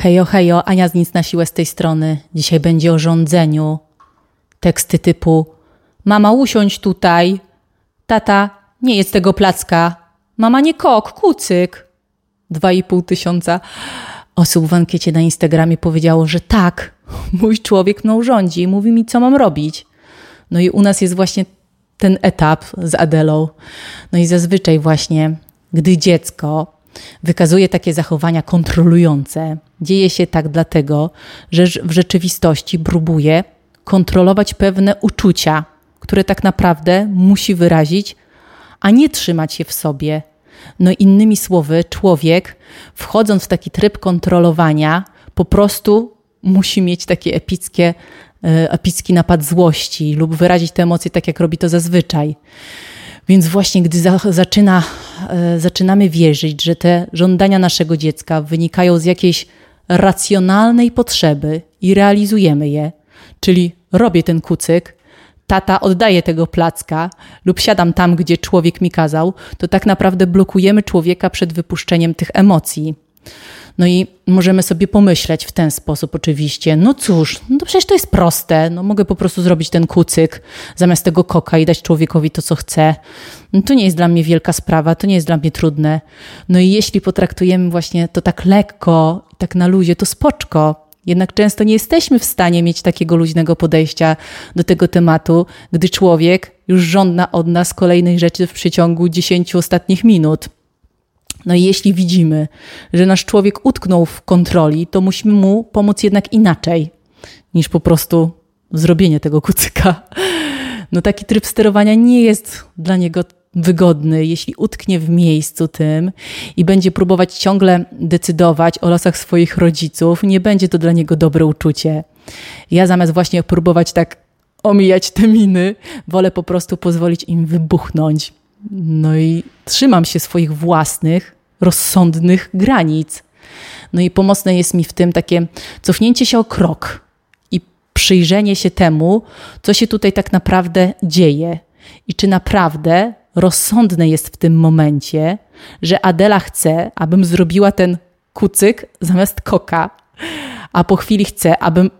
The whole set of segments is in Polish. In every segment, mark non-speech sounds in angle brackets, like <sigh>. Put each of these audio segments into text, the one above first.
Hejo, hejo, Ania z nic na siłę z tej strony. Dzisiaj będzie o rządzeniu. Teksty typu Mama usiądź tutaj. Tata, nie jest tego placka. Mama nie kok, kucyk. Dwa i pół tysiąca osób w ankiecie na Instagramie powiedziało, że tak, mój człowiek mną rządzi mówi mi, co mam robić. No i u nas jest właśnie ten etap z Adelą. No i zazwyczaj właśnie, gdy dziecko wykazuje takie zachowania kontrolujące, dzieje się tak dlatego, że w rzeczywistości próbuje kontrolować pewne uczucia, które tak naprawdę musi wyrazić, a nie trzymać je w sobie. No innymi słowy, człowiek, wchodząc w taki tryb kontrolowania, po prostu musi mieć takie epickie, e, epicki napad złości lub wyrazić te emocje tak, jak robi to zazwyczaj. Więc właśnie gdy za, zaczyna, e, zaczynamy wierzyć, że te żądania naszego dziecka wynikają z jakiejś racjonalnej potrzeby i realizujemy je, czyli robię ten kucyk, tata oddaje tego placka lub siadam tam, gdzie człowiek mi kazał, to tak naprawdę blokujemy człowieka przed wypuszczeniem tych emocji. No i możemy sobie pomyśleć w ten sposób oczywiście, no cóż, no przecież to jest proste, no mogę po prostu zrobić ten kucyk zamiast tego koka i dać człowiekowi to, co chce. No to nie jest dla mnie wielka sprawa, to nie jest dla mnie trudne. No i jeśli potraktujemy właśnie to tak lekko, tak na luzie, to spoczko. Jednak często nie jesteśmy w stanie mieć takiego luźnego podejścia do tego tematu, gdy człowiek już żąda od nas kolejnej rzeczy w przeciągu 10 ostatnich minut. No i jeśli widzimy, że nasz człowiek utknął w kontroli, to musimy mu pomóc jednak inaczej niż po prostu zrobienie tego kucyka. No taki tryb sterowania nie jest dla niego wygodny, jeśli utknie w miejscu tym i będzie próbować ciągle decydować o losach swoich rodziców, nie będzie to dla niego dobre uczucie. Ja zamiast właśnie próbować tak omijać te miny, wolę po prostu pozwolić im wybuchnąć. No i trzymam się swoich własnych, rozsądnych granic. No i pomocne jest mi w tym takie cofnięcie się o krok i przyjrzenie się temu, co się tutaj tak naprawdę dzieje i czy naprawdę rozsądne jest w tym momencie, że Adela chce, abym zrobiła ten kucyk zamiast koka, a po chwili chce, abym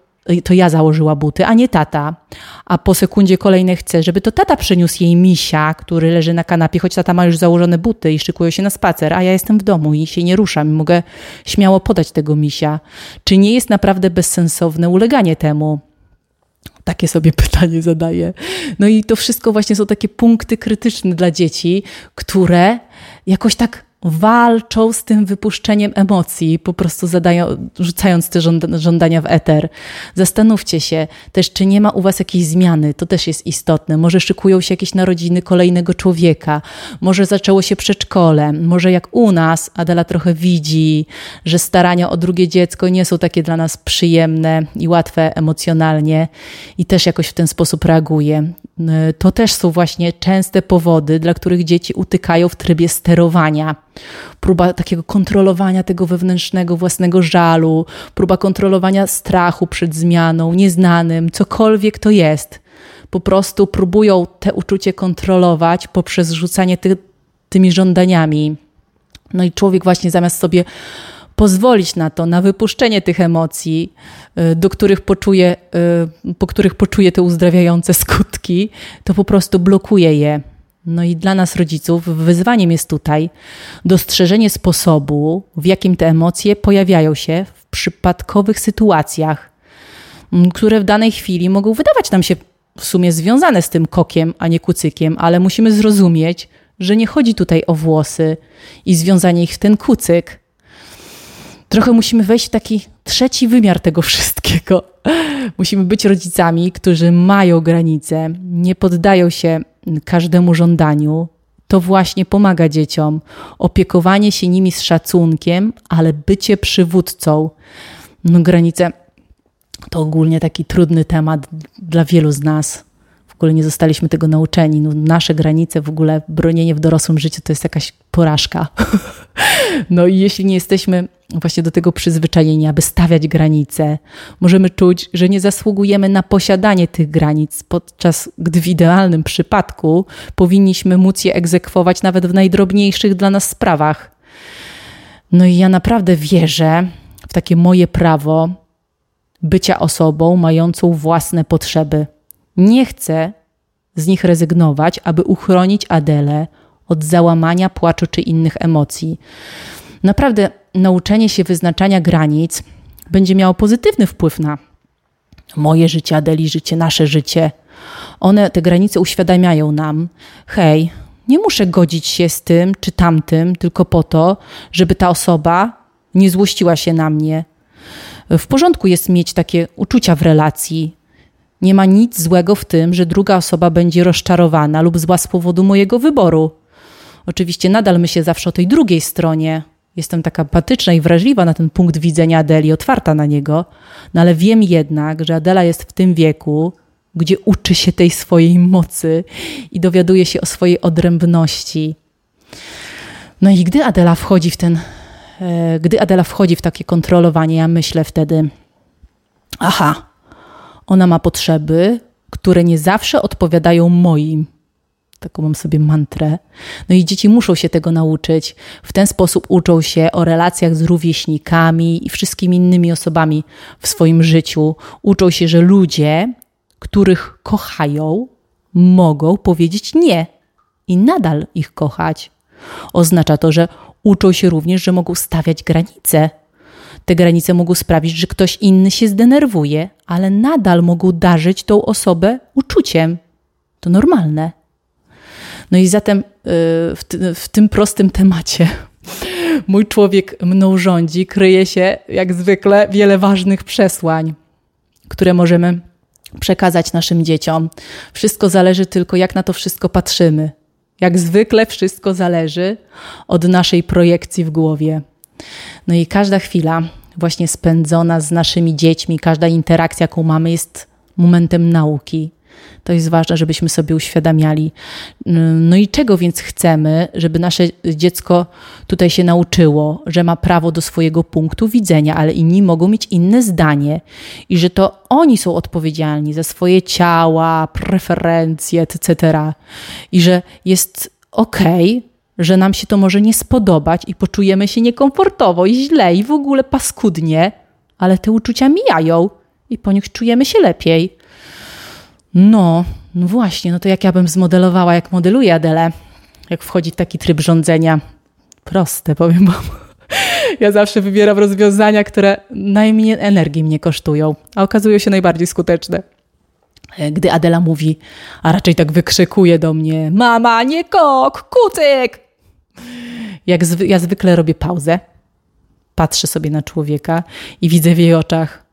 to ja założyła buty, a nie tata. A po sekundzie kolejnej chce, żeby to tata przyniósł jej misia, który leży na kanapie, choć tata ma już założone buty i szykuje się na spacer, a ja jestem w domu i się nie ruszam i mogę śmiało podać tego misia. Czy nie jest naprawdę bezsensowne uleganie temu? Takie sobie <laughs> pytanie zadaję. No i to wszystko właśnie są takie punkty krytyczne dla dzieci, które jakoś tak walczą z tym wypuszczeniem emocji, po prostu zadają, rzucając te żądania w eter. Zastanówcie się też, czy nie ma u Was jakiejś zmiany, to też jest istotne. Może szykują się jakieś narodziny kolejnego człowieka, może zaczęło się przedszkole, może jak u nas Adela trochę widzi, że starania o drugie dziecko nie są takie dla nas przyjemne i łatwe emocjonalnie i też jakoś w ten sposób reaguje. To też są właśnie częste powody, dla których dzieci utykają w trybie sterowania próba takiego kontrolowania tego wewnętrznego własnego żalu, próba kontrolowania strachu przed zmianą, nieznanym, cokolwiek to jest. Po prostu próbują te uczucie kontrolować poprzez rzucanie ty, tymi żądaniami. No i człowiek właśnie zamiast sobie pozwolić na to, na wypuszczenie tych emocji, y, do których poczuje, y, po których poczuje te uzdrawiające skutki, to po prostu blokuje je. No i dla nas, rodziców, wyzwaniem jest tutaj dostrzeżenie sposobu, w jakim te emocje pojawiają się w przypadkowych sytuacjach, które w danej chwili mogą wydawać nam się w sumie związane z tym kokiem, a nie kucykiem, ale musimy zrozumieć, że nie chodzi tutaj o włosy i związanie ich w ten kucyk. Trochę musimy wejść w taki trzeci wymiar tego wszystkiego. <laughs> Musimy być rodzicami, którzy mają granice, nie poddają się każdemu żądaniu, to właśnie pomaga dzieciom. Opiekowanie się nimi z szacunkiem, ale bycie przywódcą. No, granice to ogólnie taki trudny temat dla wielu z nas. W ogóle nie zostaliśmy tego nauczeni. No, nasze granice, w ogóle bronienie w dorosłym życiu to jest jakaś porażka. <laughs> no i jeśli nie jesteśmy właśnie do tego przyzwyczajenia, aby stawiać granice. Możemy czuć, że nie zasługujemy na posiadanie tych granic, podczas gdy w idealnym przypadku powinniśmy móc je egzekwować nawet w najdrobniejszych dla nas sprawach. No i ja naprawdę wierzę w takie moje prawo bycia osobą mającą własne potrzeby. Nie chcę z nich rezygnować, aby uchronić Adelę od załamania, płaczu czy innych emocji. Naprawdę nauczenie się wyznaczania granic będzie miało pozytywny wpływ na moje życie, Adeli życie, nasze życie. One, te granice uświadamiają nam, hej, nie muszę godzić się z tym czy tamtym tylko po to, żeby ta osoba nie złościła się na mnie. W porządku jest mieć takie uczucia w relacji. Nie ma nic złego w tym, że druga osoba będzie rozczarowana lub zła z powodu mojego wyboru. Oczywiście nadal myślę zawsze o tej drugiej stronie. Jestem taka empatyczna i wrażliwa na ten punkt widzenia Adeli, otwarta na niego, no ale wiem jednak, że Adela jest w tym wieku, gdzie uczy się tej swojej mocy i dowiaduje się o swojej odrębności. No i gdy Adela wchodzi w ten, e, gdy Adela wchodzi w takie kontrolowanie, ja myślę wtedy, aha, ona ma potrzeby, które nie zawsze odpowiadają moim. Taką mam sobie mantrę. No i dzieci muszą się tego nauczyć. W ten sposób uczą się o relacjach z rówieśnikami i wszystkimi innymi osobami w swoim życiu. Uczą się, że ludzie, których kochają, mogą powiedzieć nie i nadal ich kochać. Oznacza to, że uczą się również, że mogą stawiać granice. Te granice mogą sprawić, że ktoś inny się zdenerwuje, ale nadal mogą darzyć tą osobę uczuciem. To normalne. No i zatem y, w, w tym prostym temacie <laughs> mój człowiek mną rządzi, kryje się jak zwykle wiele ważnych przesłań, które możemy przekazać naszym dzieciom. Wszystko zależy tylko, jak na to wszystko patrzymy. Jak zwykle, wszystko zależy od naszej projekcji w głowie. No i każda chwila, właśnie spędzona z naszymi dziećmi, każda interakcja, jaką mamy, jest momentem nauki. To jest ważne, żebyśmy sobie uświadamiali. No i czego więc chcemy, żeby nasze dziecko tutaj się nauczyło, że ma prawo do swojego punktu widzenia, ale inni mogą mieć inne zdanie i że to oni są odpowiedzialni za swoje ciała, preferencje, etc. I że jest okej, okay, że nam się to może nie spodobać i poczujemy się niekomfortowo i źle i w ogóle paskudnie, ale te uczucia mijają i po nich czujemy się lepiej. No, no właśnie, no to jak ja bym zmodelowała, jak modeluje Adele, jak wchodzi taki tryb rządzenia. Proste, powiem wam. <laughs> Ja zawsze wybieram rozwiązania, które najmniej energii mnie kosztują, a okazują się najbardziej skuteczne. Gdy Adela mówi, a raczej tak wykrzykuje do mnie: Mama, nie kok, kucyk! Jak zwy ja zwykle robię pauzę, patrzę sobie na człowieka i widzę w jej oczach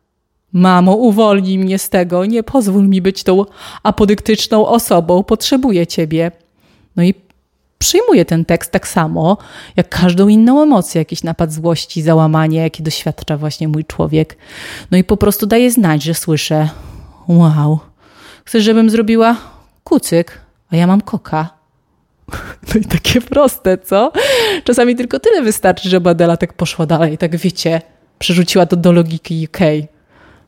Mamo, uwolnij mnie z tego, nie pozwól mi być tą apodyktyczną osobą, potrzebuję ciebie. No i przyjmuję ten tekst tak samo, jak każdą inną emocję, jakiś napad złości, załamanie, jaki doświadcza właśnie mój człowiek. No i po prostu daję znać, że słyszę: Wow, chcesz, żebym zrobiła kucyk, a ja mam koka. <laughs> No i takie proste, co? Czasami tylko tyle wystarczy, żeby Adela tak poszła dalej, tak wiecie, przerzuciła to do logiki UK.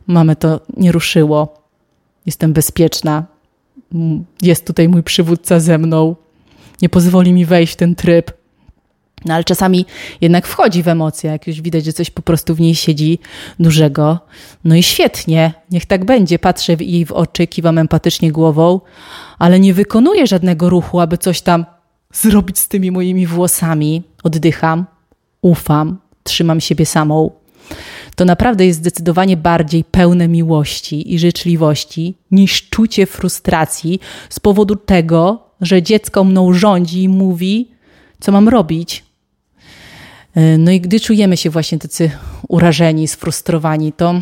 Mamy to nie ruszyło. Jestem bezpieczna. Jest tutaj mój przywódca ze mną. Nie pozwoli mi wejść w ten tryb. No ale czasami jednak wchodzi w emocje, jak już widać, że coś po prostu w niej siedzi dużego. No i świetnie, niech tak będzie. Patrzę jej w oczy, kiwam empatycznie głową, ale nie wykonuję żadnego ruchu, aby coś tam zrobić z tymi moimi włosami. Oddycham, ufam, trzymam siebie samą to naprawdę jest zdecydowanie bardziej pełne miłości i życzliwości niż czucie frustracji z powodu tego, że dziecko mną rządzi i mówi, co mam robić. E, no i gdy czujemy się właśnie tacy urażeni, sfrustrowani, to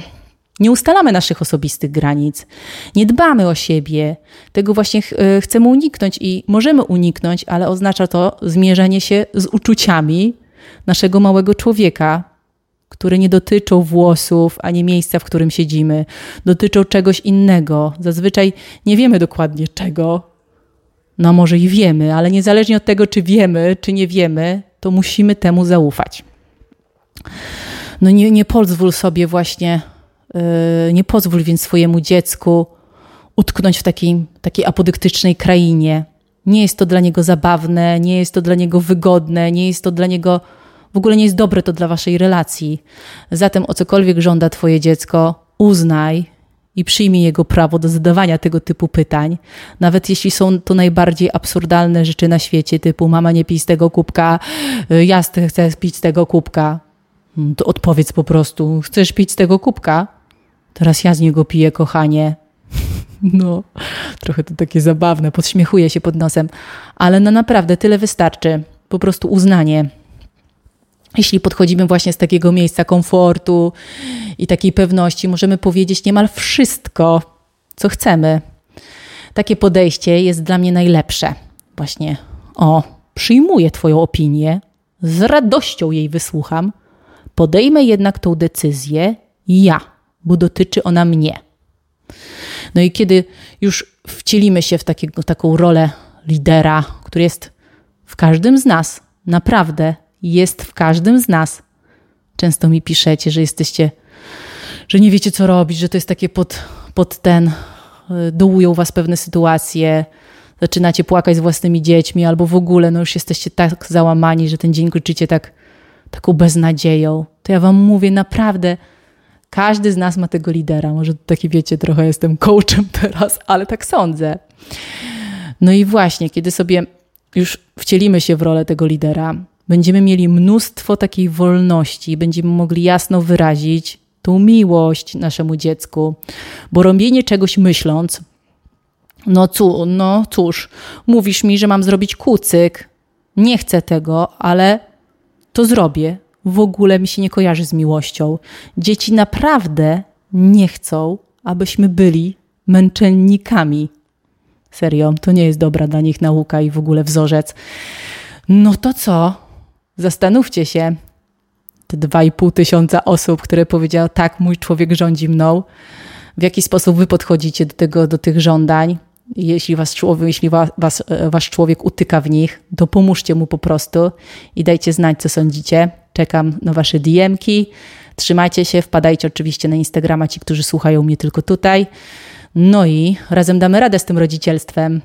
nie ustalamy naszych osobistych granic, nie dbamy o siebie. Tego właśnie ch e, chcemy uniknąć i możemy uniknąć, ale oznacza to zmierzenie się z uczuciami naszego małego człowieka, które nie dotyczą włosów ani miejsca, w którym siedzimy, dotyczą czegoś innego. Zazwyczaj nie wiemy dokładnie czego. No, może i wiemy, ale niezależnie od tego, czy wiemy, czy nie wiemy, to musimy temu zaufać. No, nie, nie pozwól sobie właśnie, yy, nie pozwól więc swojemu dziecku utknąć w takiej, takiej apodyktycznej krainie. Nie jest to dla niego zabawne, nie jest to dla niego wygodne, nie jest to dla niego w ogóle nie jest dobre to dla waszej relacji. Zatem o cokolwiek żąda twoje dziecko, uznaj i przyjmij jego prawo do zadawania tego typu pytań, nawet jeśli są to najbardziej absurdalne rzeczy na świecie, typu mama nie pij z tego kubka, y, ja chcę pić z tego kubka. Hmm, to odpowiedz po prostu, chcesz pić z tego kubka? Teraz ja z niego piję, kochanie. <laughs> No, trochę to takie zabawne, podśmiechuję się pod nosem, ale no naprawdę tyle wystarczy. Po prostu uznanie. Jeśli podchodzimy właśnie z takiego miejsca komfortu i takiej pewności, możemy powiedzieć niemal wszystko, co chcemy. Takie podejście jest dla mnie najlepsze. Właśnie, o, przyjmuję Twoją opinię, z radością jej wysłucham, podejmę jednak tą decyzję ja, bo dotyczy ona mnie. No i kiedy już wcielimy się w takiego, taką rolę lidera, który jest w każdym z nas, naprawdę jest w każdym z nas. Często mi piszecie, że jesteście, że nie wiecie co robić, że to jest takie pod, pod ten, y, dołują was pewne sytuacje, zaczynacie płakać z własnymi dziećmi, albo w ogóle no już jesteście tak załamani, że ten dzień kończycie tak, taką beznadzieją. To ja wam mówię, naprawdę każdy z nas ma tego lidera. Może taki wiecie, trochę jestem coachem <laughs> teraz, ale tak sądzę. No i właśnie, kiedy sobie już wcielimy się w rolę tego lidera, będziemy mieli mnóstwo takiej wolności, będziemy mogli jasno wyrazić tą miłość naszemu dziecku, bo robienie czegoś myśląc, no, cu, no cóż, mówisz mi, że mam zrobić kucyk, nie chcę tego, ale to zrobię, w ogóle mi się nie kojarzy z miłością. Dzieci naprawdę nie chcą, abyśmy byli męczennikami. Serio, to nie jest dobra dla nich nauka i w ogóle wzorzec. No to co? Zastanówcie się. Te dwa i pół tysiąca osób, które powiedziało, tak, mój człowiek rządzi mną. W jaki sposób wy podchodzicie do, tego, do tych żądań? Jeśli, was, jeśli was, wasz człowiek utyka w nich, to pomóżcie mu po prostu i dajcie znać, co sądzicie. Czekam na Wasze DM-ki. Trzymajcie się, wpadajcie oczywiście na Instagrama, ci, którzy słuchają mnie tylko tutaj. No i razem damy radę z tym rodzicielstwem.